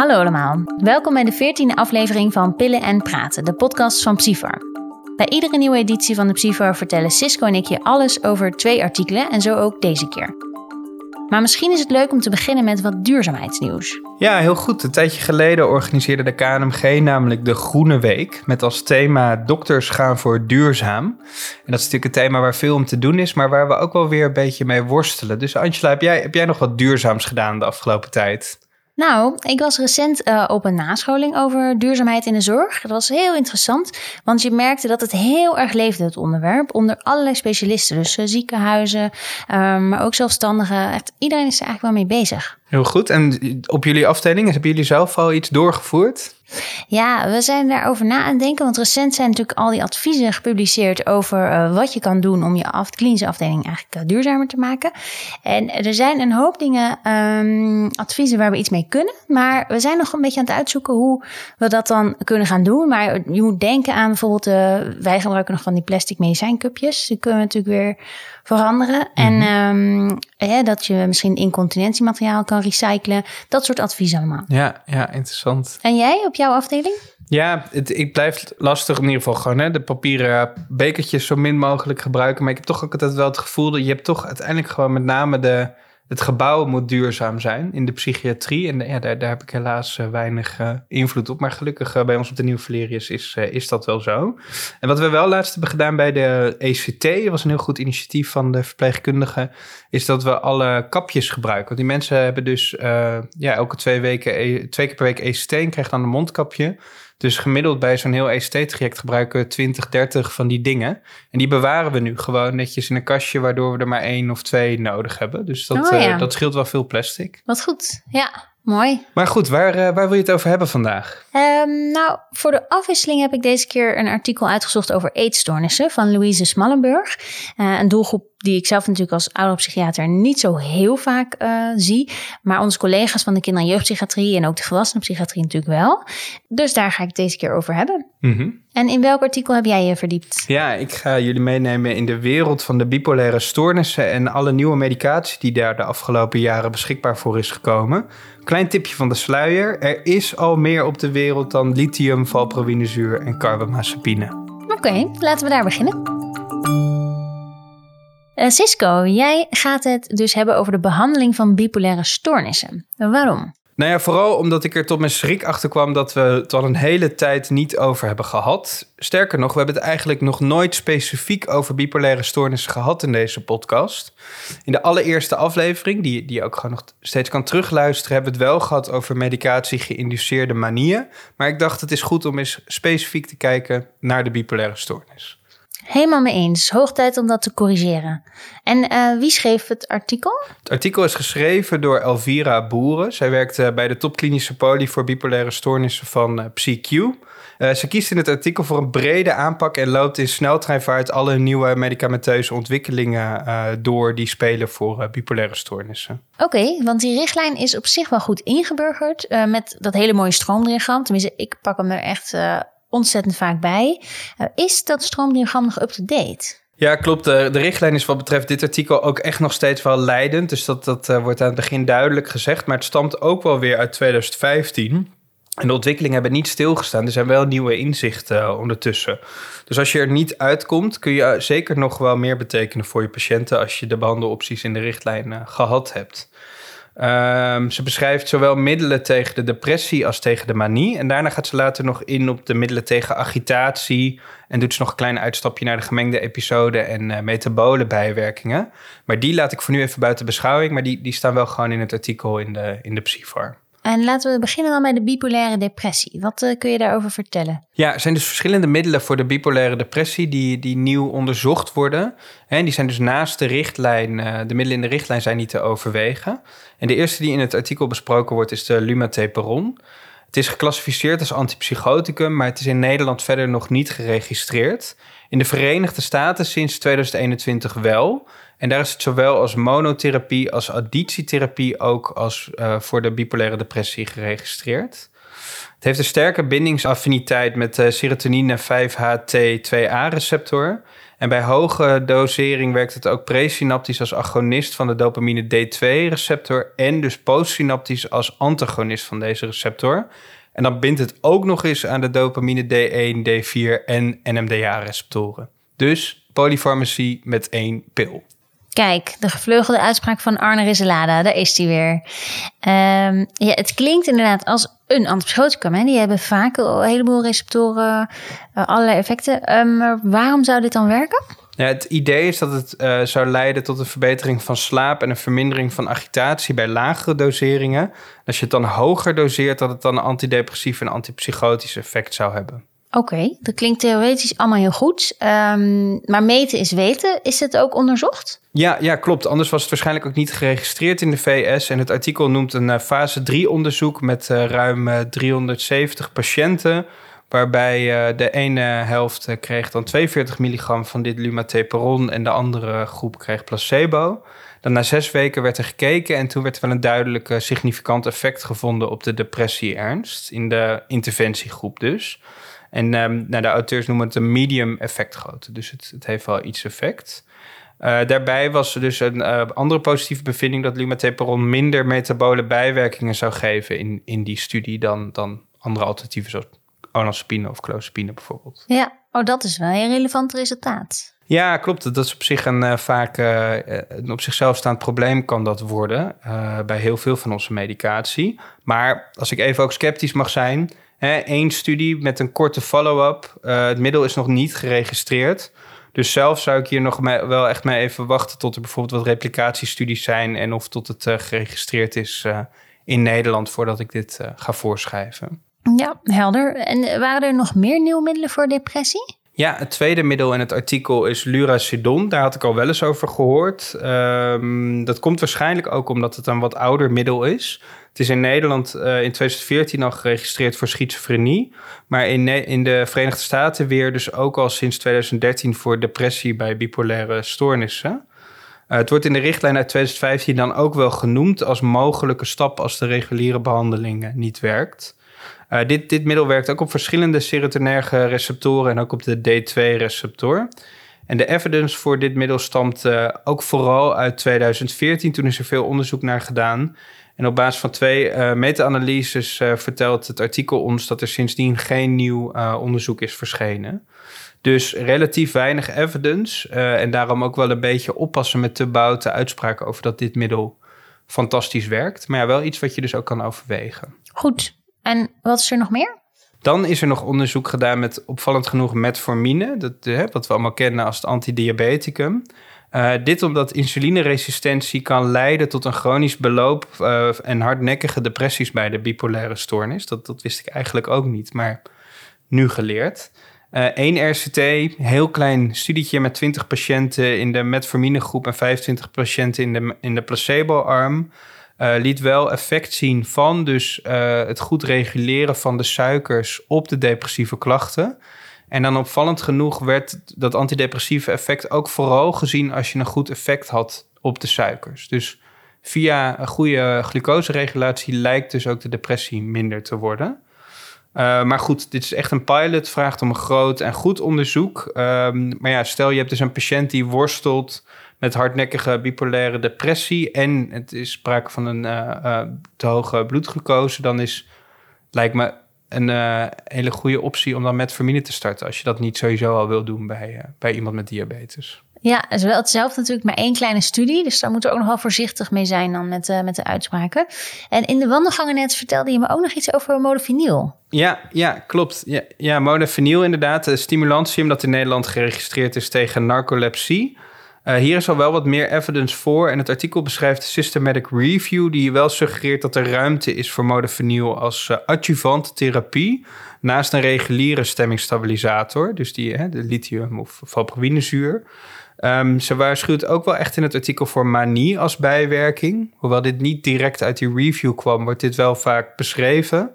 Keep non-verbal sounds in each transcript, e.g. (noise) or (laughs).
Hallo allemaal, welkom bij de 14e aflevering van Pillen en Praten, de podcast van Psyfar. Bij iedere nieuwe editie van de Psyfar vertellen Cisco en ik je alles over twee artikelen en zo ook deze keer. Maar misschien is het leuk om te beginnen met wat duurzaamheidsnieuws. Ja, heel goed. Een tijdje geleden organiseerde de KNMG namelijk de Groene Week. Met als thema dokters gaan voor duurzaam. En dat is natuurlijk een thema waar veel om te doen is, maar waar we ook wel weer een beetje mee worstelen. Dus Angela, heb jij, heb jij nog wat duurzaams gedaan de afgelopen tijd? Nou, ik was recent uh, op een nascholing over duurzaamheid in de zorg. Dat was heel interessant, want je merkte dat het heel erg leefde, het onderwerp, onder allerlei specialisten. Dus uh, ziekenhuizen, um, maar ook zelfstandigen. Iedereen is er eigenlijk wel mee bezig. Heel goed. En op jullie afdeling, hebben jullie zelf al iets doorgevoerd? Ja, we zijn daarover na aan het denken. Want recent zijn natuurlijk al die adviezen gepubliceerd over uh, wat je kan doen om je af, klinische afdeling eigenlijk uh, duurzamer te maken. En er zijn een hoop dingen, um, adviezen waar we iets mee kunnen. Maar we zijn nog een beetje aan het uitzoeken hoe we dat dan kunnen gaan doen. Maar je moet denken aan bijvoorbeeld, uh, wij gebruiken nog van die plastic medicijncupjes. Die kunnen we natuurlijk weer veranderen. En um, ja, dat je misschien incontinentiemateriaal kan recyclen. Dat soort adviezen allemaal. Ja, ja interessant. En jij op jouw afdeling? Ja, het, ik blijf lastig in ieder geval gewoon hè, de papieren bekertjes zo min mogelijk gebruiken. Maar ik heb toch ook altijd wel het gevoel dat je hebt toch uiteindelijk gewoon met name de het gebouw moet duurzaam zijn in de psychiatrie. En ja, daar, daar heb ik helaas uh, weinig uh, invloed op. Maar gelukkig uh, bij ons op de Nieuwe Valerius is, is dat wel zo. En wat we wel laatst hebben gedaan bij de ECT, dat was een heel goed initiatief van de verpleegkundigen, is dat we alle kapjes gebruiken. Want die mensen hebben dus ja, elke twee weken, twee keer per week ECT en krijgen dan een mondkapje. Dus gemiddeld bij zo'n heel ECT-traject gebruiken we 20, 30 van die dingen. En die bewaren we nu gewoon netjes in een kastje, waardoor we er maar één of twee nodig hebben. Dus dat, oh, ja. uh, dat scheelt wel veel plastic. Wat goed, ja. Mooi. Maar goed, waar, uh, waar wil je het over hebben vandaag? Um, nou, voor de afwisseling heb ik deze keer een artikel uitgezocht over eetstoornissen van Louise Smallenburg. Uh, een doelgroep die ik zelf natuurlijk als ouderpsychiater niet zo heel vaak uh, zie. Maar onze collega's van de kinder- en jeugdpsychiatrie en ook de volwassenenpsychiatrie natuurlijk wel. Dus daar ga ik het deze keer over hebben. Mm -hmm. En in welk artikel heb jij je verdiept? Ja, ik ga jullie meenemen in de wereld van de bipolaire stoornissen en alle nieuwe medicatie die daar de afgelopen jaren beschikbaar voor is gekomen. Klein tipje van de sluier. Er is al meer op de wereld dan lithium, valproïnezuur en carbamazepine. Oké, okay, laten we daar beginnen. Uh, Cisco, jij gaat het dus hebben over de behandeling van bipolaire stoornissen. Waarom? Nou ja, vooral omdat ik er tot mijn schrik achter kwam dat we het al een hele tijd niet over hebben gehad. Sterker nog, we hebben het eigenlijk nog nooit specifiek over bipolaire stoornissen gehad in deze podcast. In de allereerste aflevering, die, die je ook gewoon nog steeds kan terugluisteren, hebben we het wel gehad over medicatie geïnduceerde manieën. Maar ik dacht, het is goed om eens specifiek te kijken naar de bipolaire stoornis. Helemaal mee eens. Hoog tijd om dat te corrigeren. En uh, wie schreef het artikel? Het artikel is geschreven door Elvira Boeren. Zij werkt uh, bij de topklinische poli voor bipolaire stoornissen van uh, PsyQ. ze kiest in het artikel voor een brede aanpak en loopt in sneltreinvaart alle nieuwe medicamenteuze ontwikkelingen door die spelen voor bipolaire stoornissen. Oké, okay, want die richtlijn is op zich wel goed ingeburgerd met dat hele mooie stroomdiagram. Tenminste, ik pak hem er echt ontzettend vaak bij. Uh, is dat stroomdiagram nog up-to-date? Ja, klopt. De, richtlijn is wat betreft dit artikel ook echt nog steeds wel leidend. Dus dat, dat uh, wordt aan het begin duidelijk gezegd. Maar het stamt ook wel weer uit 2015. En de ontwikkelingen hebben niet stilgestaan. Er zijn wel nieuwe inzichten uh, ondertussen. Dus als je er niet uitkomt, kun je zeker nog wel meer betekenen voor je patiënten als je de behandelopties in de richtlijn gehad hebt. Um, ze beschrijft zowel middelen tegen de depressie als tegen de manie. En daarna gaat ze later nog in op de middelen tegen agitatie. En doet ze nog een klein uitstapje naar de gemengde episode en uh, metabole bijwerkingen. Maar die laat ik voor nu even buiten beschouwing. Maar die, die staan wel gewoon in het artikel in de, in de Psyfar. En laten we beginnen dan bij de bipolaire depressie. Wat uh, kun je daarover vertellen? Ja, er zijn dus verschillende middelen voor de bipolaire depressie die, die nieuw onderzocht worden. En die zijn dus naast de richtlijn, uh, de middelen in de richtlijn zijn niet te overwegen. En de eerste die in het artikel besproken wordt is de lumateperon. Het is geclassificeerd als antipsychoticum, maar het is in Nederland verder nog niet geregistreerd. In de Verenigde Staten sinds 2021 wel. En daar is het zowel als monotherapie als additietherapie ook als uh, voor de bipolaire depressie geregistreerd. Het heeft een sterke bindingsaffiniteit met de serotonine 5-HT2A-receptor. En bij hoge dosering werkt het ook presynaptisch als agonist van de dopamine D2-receptor en dus postsynaptisch als antagonist van deze receptor. En dan bindt het ook nog eens aan de dopamine D1, D4 en NMDA-receptoren. Dus polyfarmacie met één pil. Kijk, de gevleugelde uitspraak van Arne Rizzelada, daar is hij weer. Um, ja, het klinkt inderdaad als een antipsychoticum. Hè? Die hebben vaak een heleboel receptoren, uh, allerlei effecten. Maar waarom zou dit dan werken? Ja, het idee is dat het uh, zou leiden tot een verbetering van slaap en een vermindering van agitatie bij lagere doseringen. Als je het dan hoger doseert, dat het dan een antidepressief en antipsychotisch effect zou hebben. Oké, dat klinkt theoretisch allemaal heel goed. Um, maar meten is weten. Is het ook onderzocht? Ja, ja, klopt. Anders was het waarschijnlijk ook niet geregistreerd in de VS. En het artikel noemt een uh, fase 3 onderzoek met uh, ruim uh, 370 patiënten. Waarbij de ene helft kreeg dan 42 milligram van dit lumateperon en de andere groep kreeg placebo. Dan na zes weken werd er gekeken en toen werd er wel een duidelijk significant effect gevonden op de depressie ernst. In de interventiegroep dus. En um, nou, de auteurs noemen het een medium effectgrootte. Dus het, het heeft wel iets effect. Uh, daarbij was er dus een uh, andere positieve bevinding dat lumateperon minder metabole bijwerkingen zou geven in, in die studie dan, dan andere alternatieven zoals olanzapine of clozapine bijvoorbeeld. Ja, oh, dat is wel een relevant resultaat. Ja, klopt. Dat is op zich een uh, vaak een op zichzelf staand probleem kan dat worden bij heel veel van onze medicatie. Maar als ik even ook sceptisch mag zijn, Eén studie met een korte follow-up. Uh, het middel is nog niet geregistreerd. Dus zelf zou ik hier nog wel echt mee even wachten tot er bijvoorbeeld wat replicatiestudies zijn en of tot het uh, geregistreerd is uh, in Nederland voordat ik dit ga voorschrijven. Ja, helder. En waren er nog meer nieuwe middelen voor depressie? Ja, het tweede middel in het artikel is Luracidon. Daar had ik al wel eens over gehoord. Um, dat komt waarschijnlijk ook omdat het een wat ouder middel is. Het is in Nederland uh, in 2014 al geregistreerd voor schizofrenie. Maar in, in de Verenigde Staten weer dus ook al sinds 2013 voor depressie bij bipolaire stoornissen. Uh, het wordt in de richtlijn uit 2015 dan ook wel genoemd als mogelijke stap als de reguliere behandeling niet werkt. Uh, dit, dit middel werkt ook op verschillende serotonerge receptoren en ook op de D2-receptor. En de evidence voor dit middel stamt uh, ook vooral uit 2014. Toen is er veel onderzoek naar gedaan. En op basis van twee uh, meta-analyses vertelt het artikel ons dat er sindsdien geen nieuw onderzoek is verschenen. Dus relatief weinig evidence. en daarom ook wel een beetje oppassen met te bouten uitspraken over dat dit middel fantastisch werkt. Maar ja, wel iets wat je dus ook kan overwegen. Goed. En wat is er nog meer? Dan is er nog onderzoek gedaan met opvallend genoeg metformine. Dat, wat we allemaal kennen als het antidiabeticum. Uh, dit omdat insulineresistentie kan leiden tot een chronisch beloop uh, en hardnekkige depressies bij de bipolaire stoornis. Dat, dat wist ik eigenlijk ook niet, maar nu geleerd. Eén RCT, heel klein studietje met 20 patiënten in de metforminegroep en 25 patiënten in de, in de placebo-arm. Liet wel effect zien van dus het goed reguleren van de suikers op de depressieve klachten. En dan opvallend genoeg werd dat antidepressieve effect ook vooral gezien als je een goed effect had op de suikers. Dus via een goede glucoseregulatie lijkt dus ook de depressie minder te worden. Uh, maar goed, dit is echt een pilot, vraagt om een groot en goed onderzoek. Um, maar ja, stel je hebt dus een patiënt die worstelt met hardnekkige bipolaire depressie en het is sprake van een uh, uh, te hoge bloedglucose, dan is, lijkt me een uh, hele goede optie om dan met vermine te starten. Als je dat niet sowieso al wil doen bij, uh, bij iemand met diabetes. Ja, het is wel hetzelfde natuurlijk, maar één kleine studie. Dus daar moeten we ook nog wel voorzichtig mee zijn dan met, uh, met de uitspraken. En in de wandelgangen net vertelde je me ook nog iets over modafinil. Ja, ja klopt. Ja, ja modafinil inderdaad. Een stimulantium dat in Nederland geregistreerd is tegen narcolepsie. Uh, hier is al wel wat meer evidence voor. En het artikel beschrijft systematic review, die wel suggereert dat er ruimte is voor modafinil als uh, adjuvant therapie. Naast een reguliere stemmingstabilisator, dus die, hè, de lithium of valproïnezuur. Um, ze waarschuwt ook wel echt in het artikel voor manie als bijwerking. Hoewel dit niet direct uit die review kwam, wordt dit wel vaak beschreven.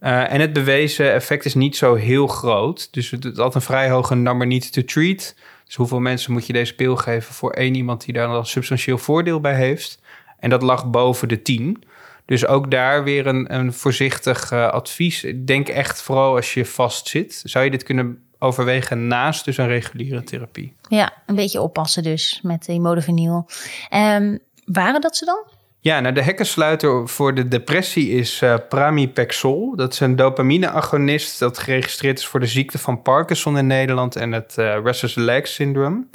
Uh, en het bewezen effect is niet zo heel groot. Dus het had een vrij hoge number need to treat. Dus hoeveel mensen moet je deze pil geven voor één iemand die daar dan substantieel voordeel bij heeft? En dat lag boven de 10. Dus ook daar weer een, een voorzichtig uh, advies. Denk echt vooral als je vast zit. Zou je dit kunnen overwegen naast dus een reguliere therapie. Ja, een beetje oppassen dus met die modafinil. Um, waren dat ze dan? Ja, nou de hekkensluiter voor de depressie is uh, pramipexol. Dat is een dopamine-agonist dat geregistreerd is voor de ziekte van Parkinson in Nederland en het uh, restless leg syndrome.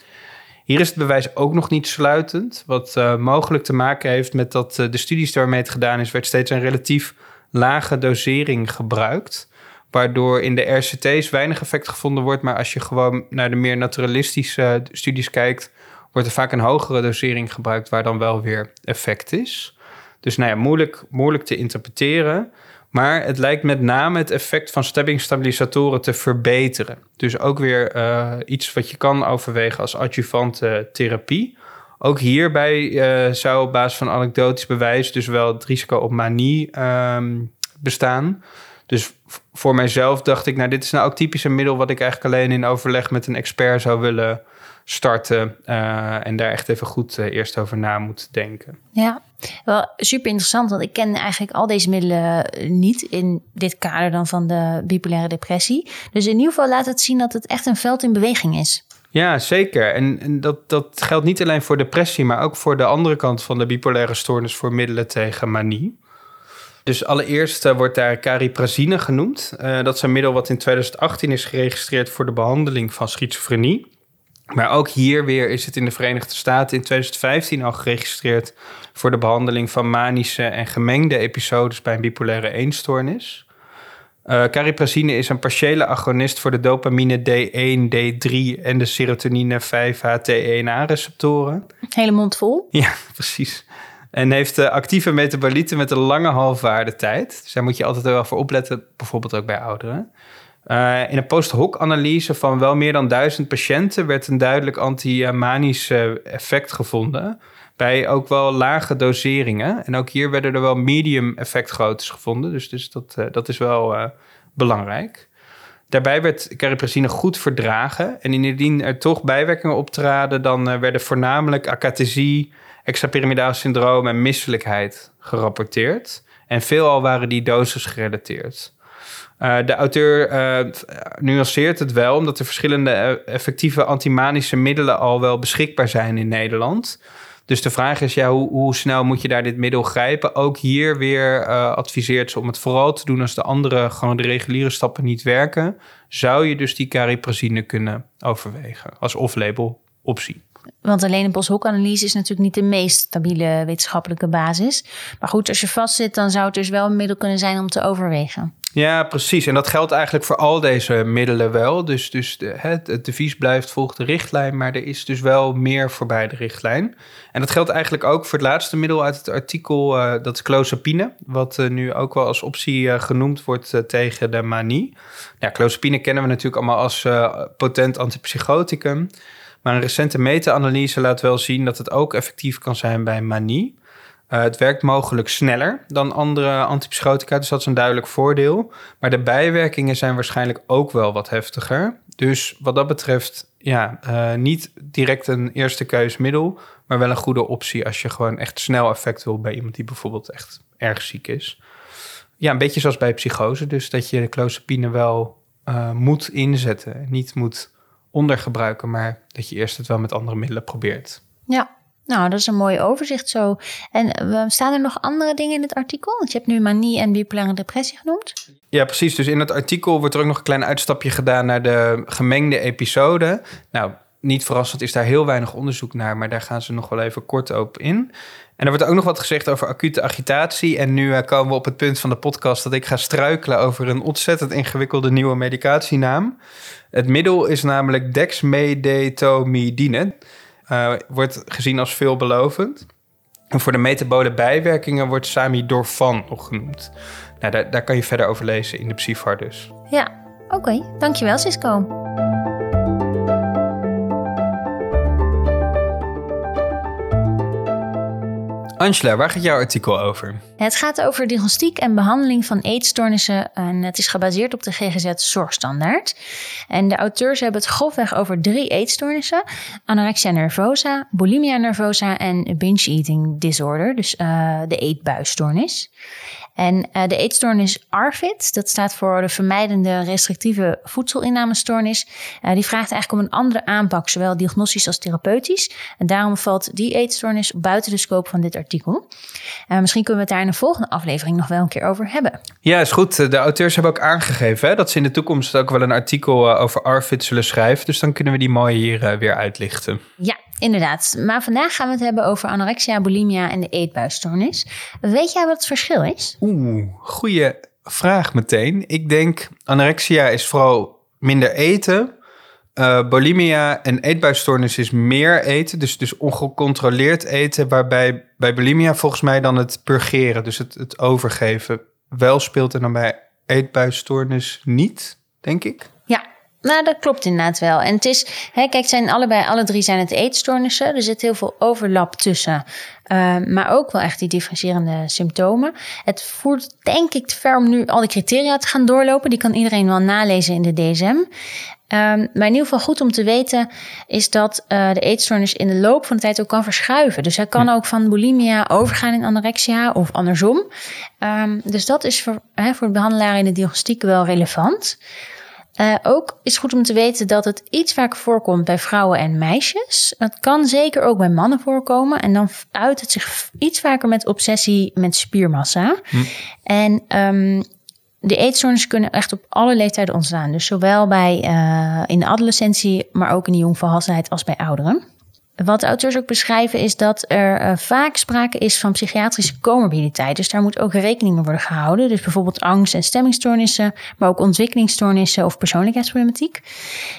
Hier is het bewijs ook nog niet sluitend, wat uh, mogelijk te maken heeft met dat de studies waarmee het gedaan is, werd steeds een relatief lage dosering gebruikt. Waardoor in de RCT's weinig effect gevonden wordt, maar als je gewoon naar de meer naturalistische studies kijkt, wordt er vaak een hogere dosering gebruikt waar dan wel weer effect is. Dus nou ja, moeilijk, moeilijk te interpreteren. Maar het lijkt met name het effect van stabilisatoren te verbeteren. Dus ook weer uh, iets wat je kan overwegen als adjuvante therapie. Ook hierbij uh, zou op basis van anekdotisch bewijs dus wel het risico op manie um, bestaan. Dus voor mijzelf dacht ik, nou, dit is nou ook typisch een middel wat ik eigenlijk alleen in overleg met een expert zou willen starten. Uh, en daar echt even goed uh, eerst over na moet denken. Ja, wel super interessant, want ik ken eigenlijk al deze middelen niet in dit kader dan van de bipolaire depressie. Dus in ieder geval laat het zien dat het echt een veld in beweging is. Ja, zeker. En, en dat, dat geldt niet alleen voor depressie, maar ook voor de andere kant van de bipolaire stoornis voor middelen tegen manie. Dus allereerst uh, wordt daar cariprazine genoemd. Uh, dat is een middel wat in 2018 is geregistreerd voor de behandeling van schizofrenie. Maar ook hier weer is het in de Verenigde Staten in 2015 al geregistreerd voor de behandeling van manische en gemengde episodes bij een bipolaire eenstoornis. Uh, cariprazine is een partiële agonist voor de dopamine D1, D3 en de serotonine 5-HT1A-receptoren. Hele mond vol. Ja, (laughs) precies. En heeft uh, actieve metabolieten met een lange halfwaardetijd. Dus daar moet je altijd wel voor opletten, bijvoorbeeld ook bij ouderen. Uh, in een post-hoc-analyse van wel meer dan duizend patiënten werd een duidelijk anti-manisch effect gevonden. Bij ook wel lage doseringen. En ook hier werden er wel medium effectgroottes gevonden. Dus, dus dat, uh, dat is wel belangrijk. Daarbij werd cariprazine goed verdragen. En indien er toch bijwerkingen optraden, dan werden voornamelijk akathesie, extrapyramidale syndroom en misselijkheid gerapporteerd. En veelal waren die doses gerelateerd. Uh, de auteur uh, nuanceert het wel, omdat er verschillende effectieve antimanische middelen al wel beschikbaar zijn in Nederland. Dus de vraag is, ja, hoe, hoe snel moet je daar dit middel grijpen? Ook hier weer adviseert ze om het vooral te doen als de andere, gewoon de reguliere stappen niet werken. Zou je dus die cariprazine kunnen overwegen als off-label optie. Want alleen een post-hoc-analyse is natuurlijk niet de meest stabiele wetenschappelijke basis. Maar goed, als je vastzit, dan zou het dus wel een middel kunnen zijn om te overwegen. Ja, precies. En dat geldt eigenlijk voor al deze middelen wel. Dus, dus het, het devies blijft volgens de richtlijn, maar er is dus wel meer voorbij de richtlijn. En dat geldt eigenlijk ook voor het laatste middel uit het artikel, uh, dat is clozapine, wat uh, nu ook wel als optie uh, genoemd wordt tegen de manie. Ja, clozapine kennen we natuurlijk allemaal als potent antipsychoticum. Maar een recente meta-analyse laat wel zien dat het ook effectief kan zijn bij manie. Uh, het werkt mogelijk sneller dan andere antipsychotica, dus dat is een duidelijk voordeel. Maar de bijwerkingen zijn waarschijnlijk ook wel wat heftiger. Dus wat dat betreft, ja, uh, niet direct een eerste keusmiddel, maar wel een goede optie als je gewoon echt snel effect wil bij iemand die bijvoorbeeld echt erg ziek is. Ja, een beetje zoals bij psychose, dus dat je de clozapine wel uh, moet inzetten. Niet moet ondergebruiken, maar dat je eerst het wel met andere middelen probeert. Ja, nou, dat is een mooi overzicht zo. En uh, staan er nog andere dingen in het artikel? Want je hebt nu manie en bipolaire depressie genoemd. Ja, precies. Dus in het artikel wordt er ook nog een klein uitstapje gedaan naar de gemengde episode. Nou, niet verrassend is daar heel weinig onderzoek naar, maar daar gaan ze nog wel even kort op in. En er wordt ook nog wat gezegd over acute agitatie. En nu uh, komen we op het punt van de podcast dat ik ga struikelen over een ontzettend ingewikkelde nieuwe medicatienaam. Het middel is namelijk dexmedetomidine. Uh, wordt gezien als veelbelovend. En voor de metabole bijwerkingen wordt Samidorfan nog genoemd. Nou, daar, daar kan je verder over lezen in de Psyfar. Ja, oké. Dankjewel Cisco. Angela, waar gaat jouw artikel over? Het gaat over diagnostiek en behandeling van eetstoornissen. En het is gebaseerd op de GGZ-zorgstandaard. En de auteurs hebben het grofweg over drie eetstoornissen: anorexia nervosa, bulimia nervosa en binge eating disorder, dus uh, de eetbuisstoornis. En uh, de eetstoornis ARFID, dat staat voor de vermijdende restrictieve voedselinnamestoornis, uh, die vraagt eigenlijk om een andere aanpak, zowel diagnostisch als therapeutisch. En daarom valt die eetstoornis buiten de scope van dit artikel. Uh, misschien kunnen we het daar in de volgende aflevering nog wel een keer over hebben. Ja, is goed. De auteurs hebben ook aangegeven hè, dat ze in de toekomst ook wel een artikel over ARFID zullen schrijven. Dus dan kunnen we die mooi hier weer uitlichten. Ja, inderdaad. Maar vandaag gaan we het hebben over anorexia, bulimia en de eetbuisstoornis. Weet jij wat het verschil is? Oeh, goede vraag meteen. Ik denk anorexia is vooral minder eten. Uh, bulimia en eetbuisstoornis is meer eten, dus, dus ongecontroleerd eten, waarbij bij bulimia volgens mij dan het purgeren, dus het, het overgeven, wel speelt en dan bij eetbuisstoornis niet, denk ik. Nou, dat klopt inderdaad wel. En het is, hè, kijk, zijn allebei, alle drie zijn het eetstoornissen. Er zit heel veel overlap tussen. Uh, maar ook wel echt die differentiërende symptomen. Het voert denk ik te ver om nu al die criteria te gaan doorlopen. Die kan iedereen wel nalezen in de DSM. Um, ehm, maar in ieder geval goed om te weten is dat uh, de eetstoornis in de loop van de tijd ook kan verschuiven. Dus hij kan ook van bulimia overgaan in anorexia of andersom. Um, dus dat is voor, hè, voor de behandelaar in de diagnostiek wel relevant. Uh, ook is goed om te weten dat het iets vaker voorkomt bij vrouwen en meisjes. Het kan zeker ook bij mannen voorkomen. En dan uit het zich iets vaker met obsessie met spiermassa. Hm. En um, de eetstoornissen kunnen echt op alle leeftijden ontstaan. Dus zowel bij, uh, in de adolescentie, maar ook in de jongvolwassenheid als bij ouderen. Wat auteurs ook beschrijven is dat er uh, vaak sprake is van psychiatrische comorbiditeit. Dus daar moet ook rekening mee worden gehouden. Dus bijvoorbeeld angst- en stemmingstoornissen, maar ook ontwikkelingsstoornissen of persoonlijkheidsproblematiek.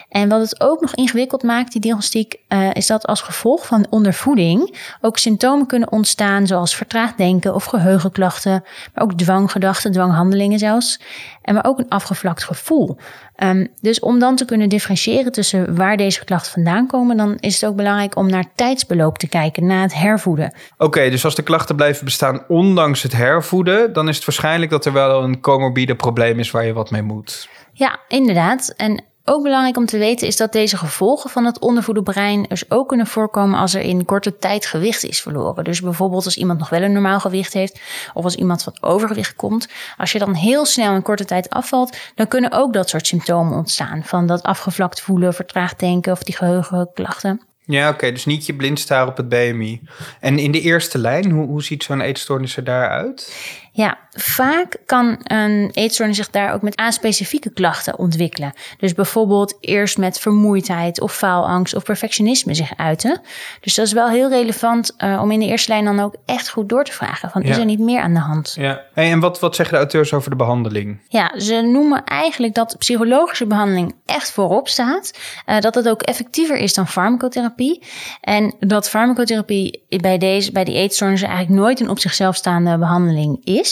En wat het ook nog ingewikkeld maakt, die diagnostiek, uh, is dat als gevolg van ondervoeding ook symptomen kunnen ontstaan, zoals vertraagd denken of geheugenklachten, maar ook dwanggedachten, dwanghandelingen zelfs. En maar ook een afgevlakt gevoel. Um, dus om dan te kunnen differentiëren tussen waar deze klachten vandaan komen, dan is het ook belangrijk om naar tijdsbeloop te kijken, na het hervoeden. Oké, okay, dus als de klachten blijven bestaan ondanks het hervoeden, dan is het waarschijnlijk dat er wel een comorbide probleem is waar je wat mee moet. Ja, inderdaad. En ook belangrijk om te weten is dat deze gevolgen van het ondervoede brein dus ook kunnen voorkomen als er in korte tijd gewicht is verloren. Dus bijvoorbeeld als iemand nog wel een normaal gewicht heeft of als iemand wat overgewicht komt. Als je dan heel snel in korte tijd afvalt, dan kunnen ook dat soort symptomen ontstaan. Van dat afgevlakt voelen, vertraagd denken of die geheugenklachten. Ja, oké. dus niet je blind staren op het BMI. En in de eerste lijn, hoe, hoe ziet zo'n eetstoornis er daaruit? Ja, vaak kan een eetstoornis zich daar ook met aanspecifieke klachten ontwikkelen. Dus bijvoorbeeld eerst met vermoeidheid of faalangst of perfectionisme zich uiten. Dus dat is wel heel relevant uh, om in de eerste lijn dan ook echt goed door te vragen. Van, Is er niet meer aan de hand? Ja. Hey, en wat, wat zeggen de auteurs over de behandeling? Ja, ze noemen eigenlijk dat psychologische behandeling echt voorop staat. Uh, dat het ook effectiever is dan farmacotherapie. En dat farmacotherapie bij, deze, bij die eetstoornis eigenlijk nooit een op zichzelf staande behandeling is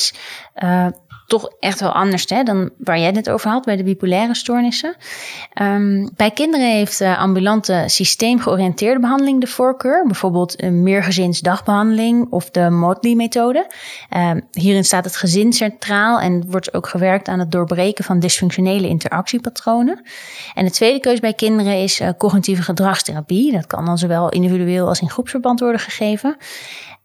Uh, toch echt wel anders hè, dan waar jij het over had bij de bipolaire stoornissen. Um, bij kinderen heeft de ambulante systeemgeoriënteerde behandeling de voorkeur. Bijvoorbeeld een meergezinsdagbehandeling of de Motley-methode. Um, hierin staat het gezin centraal en wordt ook gewerkt aan het doorbreken van dysfunctionele interactiepatronen. En de tweede keuze bij kinderen is uh, cognitieve gedragstherapie. Dat kan dan zowel individueel als in groepsverband worden gegeven.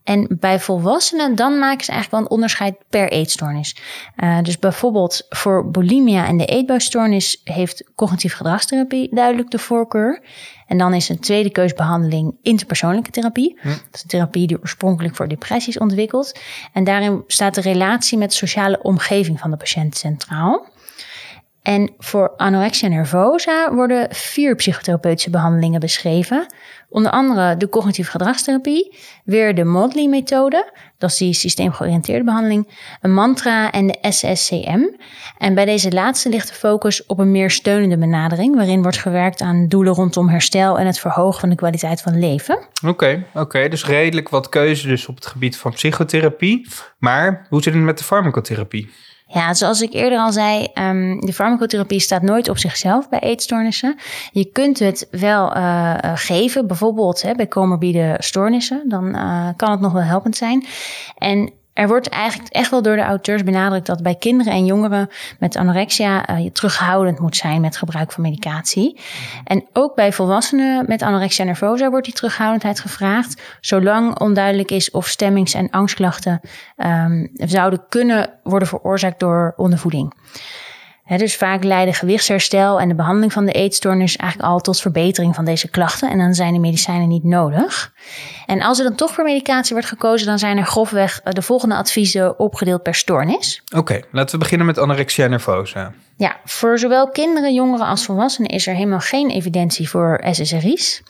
En bij volwassenen, dan maken ze eigenlijk wel een onderscheid per eetstoornis. Uh, dus bijvoorbeeld voor bulimia en de eetbuisstoornis heeft cognitieve gedragstherapie duidelijk de voorkeur. En dan is een tweede keusbehandeling interpersoonlijke therapie. Hm. Dat is een therapie die oorspronkelijk voor depressies ontwikkeld. En daarin staat de relatie met de sociale omgeving van de patiënt centraal. En voor anorexia nervosa worden vier psychotherapeutische behandelingen beschreven. Onder andere de cognitieve gedragstherapie, weer de Modley-methode, dat is die systeemgeoriënteerde behandeling, een mantra en de SSCM. En bij deze laatste ligt de focus op een meer steunende benadering, waarin wordt gewerkt aan doelen rondom herstel en het verhogen van de kwaliteit van leven. Oké, oké, dus redelijk wat keuze dus op het gebied van psychotherapie. Maar hoe zit het met de farmacotherapie? Ja, zoals ik eerder al zei, um, de farmacotherapie staat nooit op zichzelf bij eetstoornissen. Je kunt het wel uh, geven, bijvoorbeeld hè, bij comorbide stoornissen. Dan uh, kan het nog wel helpend zijn. En er wordt eigenlijk echt wel door de auteurs benadrukt dat bij kinderen en jongeren met anorexia uh, je terughoudend moet zijn met gebruik van medicatie. En ook bij volwassenen met anorexia nervosa wordt die terughoudendheid gevraagd, zolang onduidelijk is of stemmings- en angstklachten um, zouden kunnen worden veroorzaakt door ondervoeding dus vaak leiden gewichtsherstel en de behandeling van de eetstoornis eigenlijk al tot verbetering van deze klachten. En dan zijn de medicijnen niet nodig. En als er dan toch voor medicatie wordt gekozen, dan zijn er grofweg eh, de volgende adviezen opgedeeld per stoornis. Oké, laten we beginnen met anorexia nervosa. Ja, voor zowel kinderen, jongeren als volwassenen is er helemaal geen evidentie voor SSRI's.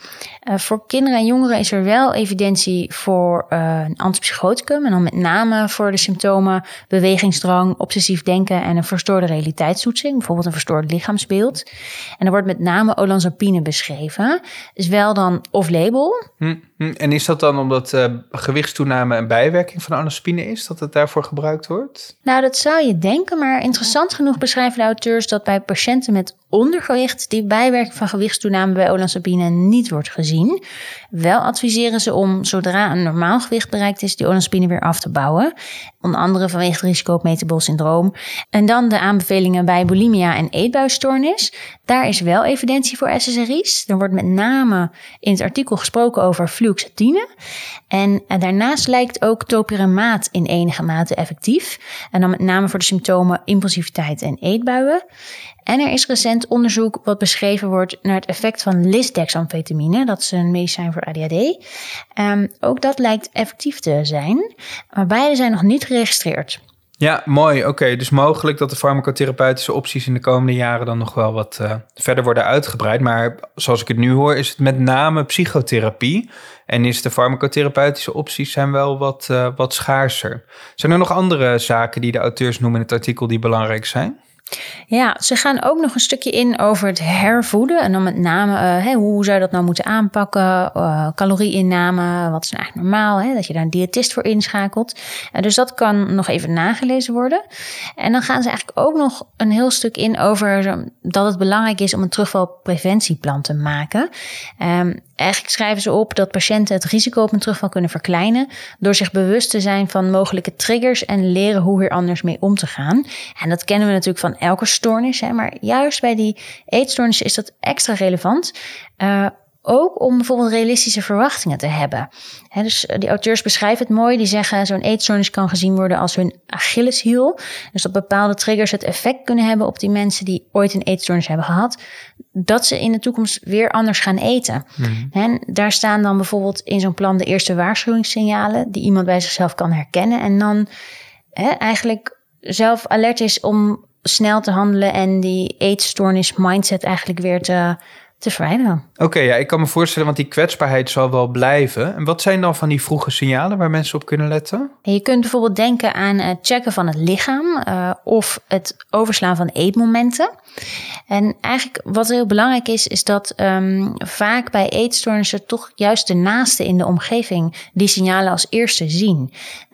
Uh, voor kinderen en jongeren is er wel evidentie voor uh, een antipsychoticum. En dan met name voor de symptomen bewegingsdrang, obsessief denken en een verstoorde realiteitstoetsing. Bijvoorbeeld een verstoord lichaamsbeeld. En er wordt met name olanzapine beschreven. Is wel dan off-label. Hm, hm. En is dat dan omdat uh, gewichtstoename een bijwerking van olanzapine is? Dat het daarvoor gebruikt wordt? Nou, dat zou je denken. Maar interessant genoeg beschrijven de auteurs dat bij patiënten met ondergewicht die bijwerking van gewichtstoename bij olanzapine niet wordt gezien. Wel adviseren ze om zodra een normaal gewicht bereikt is, die olanzapine weer af te bouwen. Onder andere vanwege het risico op metabol syndroom. En dan de aanbevelingen bij bulimia en eetbuisstoornis. Daar is wel evidentie voor SSRI's. Er wordt met name in het artikel gesproken over fluoxetine. En daarnaast lijkt ook topiramaat in enige mate effectief. En dan met name voor de symptomen impulsiviteit en eetbuien. En er is recent onderzoek wat beschreven wordt naar het effect van lisdexamfetamine. Dat is een medicijn voor ADHD. Um, ook dat lijkt effectief te zijn, maar beide zijn nog niet geregistreerd. Ja, mooi. Oké, dus mogelijk dat de farmacotherapeutische opties in de komende jaren dan nog wel wat uh, verder worden uitgebreid. Maar zoals ik het nu hoor, is het met name psychotherapie. En is de farmacotherapeutische opties zijn wel wat, uh, wat schaarser. Zijn er nog andere zaken die de auteurs noemen in het artikel die belangrijk zijn? Ja, ze gaan ook nog een stukje in over het hervoeden. En dan met name, hey, hoe zou je dat nou moeten aanpakken? Uh, calorieinname, wat is nou eigenlijk normaal? Hè? Dat je daar een diëtist voor inschakelt. Uh, dus dat kan nog even nagelezen worden. En dan gaan ze eigenlijk ook nog een heel stuk in over dat het belangrijk is om een terugvalpreventieplan te maken. Um, Eigenlijk schrijven ze op dat patiënten het risico op een terugval kunnen verkleinen door zich bewust te zijn van mogelijke triggers en leren hoe hier anders mee om te gaan. En dat kennen we natuurlijk van elke stoornis, hè, maar juist bij die eetstoornissen is dat extra relevant. Uh, ook om bijvoorbeeld realistische verwachtingen te hebben. dus eh, die auteurs beschrijven het mooi. Die zeggen zo'n eetstoornis kan gezien worden als hun Achilleshiel. Dus dat bepaalde triggers het effect kunnen hebben op die mensen die ooit een eetstoornis hebben gehad. Dat ze in de toekomst weer anders gaan eten. En mhm. daar staan dan bijvoorbeeld in zo'n plan de eerste waarschuwingssignalen die iemand bij zichzelf kan herkennen. En dan eigenlijk zelf alert is om snel te handelen en die eetstoornis mindset eigenlijk weer te te verwijderen. Oké, ja, ik kan me voorstellen, want die kwetsbaarheid zal wel blijven. En wat zijn dan van die vroege signalen waar mensen op kunnen letten? Je kunt bijvoorbeeld denken aan het checken van het lichaam uh, of het overslaan van eetmomenten. En eigenlijk wat heel belangrijk is, is dat um, vaak bij eetstoornissen toch juist de naasten in de omgeving die signalen als eerste zien.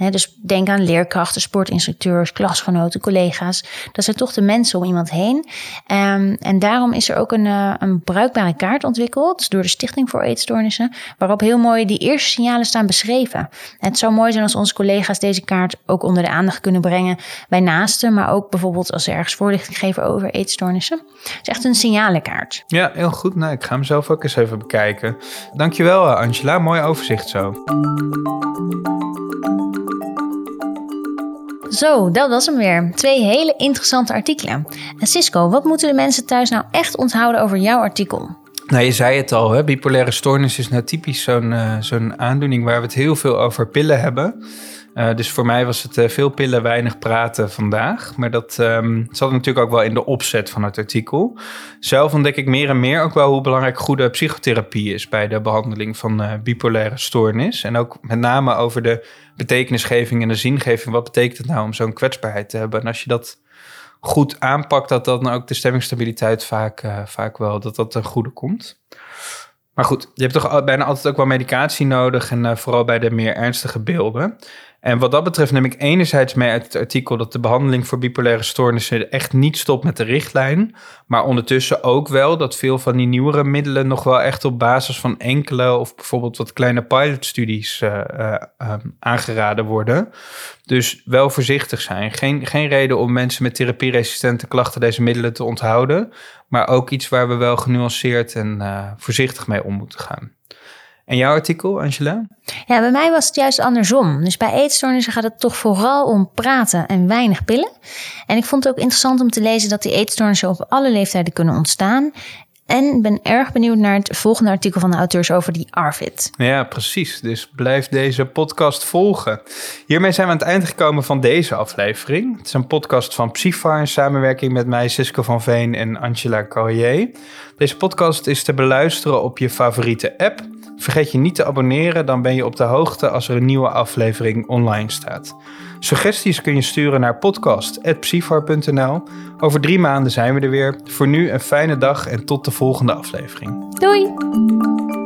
dus denk aan leerkrachten, sportinstructeurs, klasgenoten, collega's. Dat zijn toch de mensen om iemand heen. Um, en daarom is er ook een, uh, een bruikbare kaart ontwikkeld door de Stichting voor Eetstoornissen, waarop heel mooi die eerste signalen staan beschreven. En het zou mooi zijn als onze collega's deze kaart ook onder de aandacht kunnen brengen bij naasten, maar ook bijvoorbeeld als ze ergens voorlichting geven over eetstoornissen. Het is echt een signalenkaart. Ja, heel goed. Nou, ik ga hem zelf ook eens even bekijken. Dankjewel eh, Angela, mooi overzicht zo. Zo, dat was hem weer. Twee hele interessante artikelen. En Cisco, wat moeten de mensen thuis nou echt onthouden over jouw artikel? Nou, je zei het al, hè? bipolaire stoornis is nou typisch zo'n uh, zo'n aandoening waar we het heel veel over pillen hebben. Uh, dus voor mij was het uh, veel pillen, weinig praten vandaag. Maar dat um, zat natuurlijk ook wel in de opzet van het artikel. Zelf ontdek ik meer en meer ook wel hoe belangrijk goede psychotherapie is bij de behandeling van uh, bipolaire stoornis. En ook met name over de betekenisgeving en de zingeving. Wat betekent het nou om zo'n kwetsbaarheid te hebben? En als je dat goed aanpakt, dat dan ook de stemmingstabiliteit vaak, vaak wel dat dat ten goede komt. Maar goed, je hebt toch bijna altijd ook wel medicatie nodig en vooral bij de meer ernstige beelden. En wat dat betreft neem ik enerzijds mee uit het artikel dat de behandeling voor bipolaire stoornissen echt niet stopt met de richtlijn. Maar ondertussen ook wel dat veel van die nieuwere middelen nog wel echt op basis van enkele of bijvoorbeeld wat kleine pilotstudies uh, aangeraden worden. Dus wel voorzichtig zijn. Geen, geen reden om mensen met therapieresistente klachten deze middelen te onthouden. Maar ook iets waar we wel genuanceerd en uh, voorzichtig mee om moeten gaan. En jouw artikel, Angela? Ja, bij mij was het juist andersom. Dus bij eetstoornissen gaat het toch vooral om praten en weinig pillen. En ik vond het ook interessant om te lezen dat die eetstoornissen op alle leeftijden kunnen ontstaan. En ben erg benieuwd naar het volgende artikel van de auteurs over die ARFID. Ja, precies. Dus blijf deze podcast volgen. Hiermee zijn we aan het eind gekomen van deze aflevering. Het is een podcast van Psyfar in samenwerking met mij, Sisko van Veen en Angela Carrier. Deze podcast is te beluisteren op je favoriete app. Vergeet je niet te abonneren, dan ben je op de hoogte als er een nieuwe aflevering online staat. Suggesties kun je sturen naar podcast.psyfar.nl. Over drie maanden zijn we er weer. Voor nu een fijne dag en tot de volgende aflevering. Doei!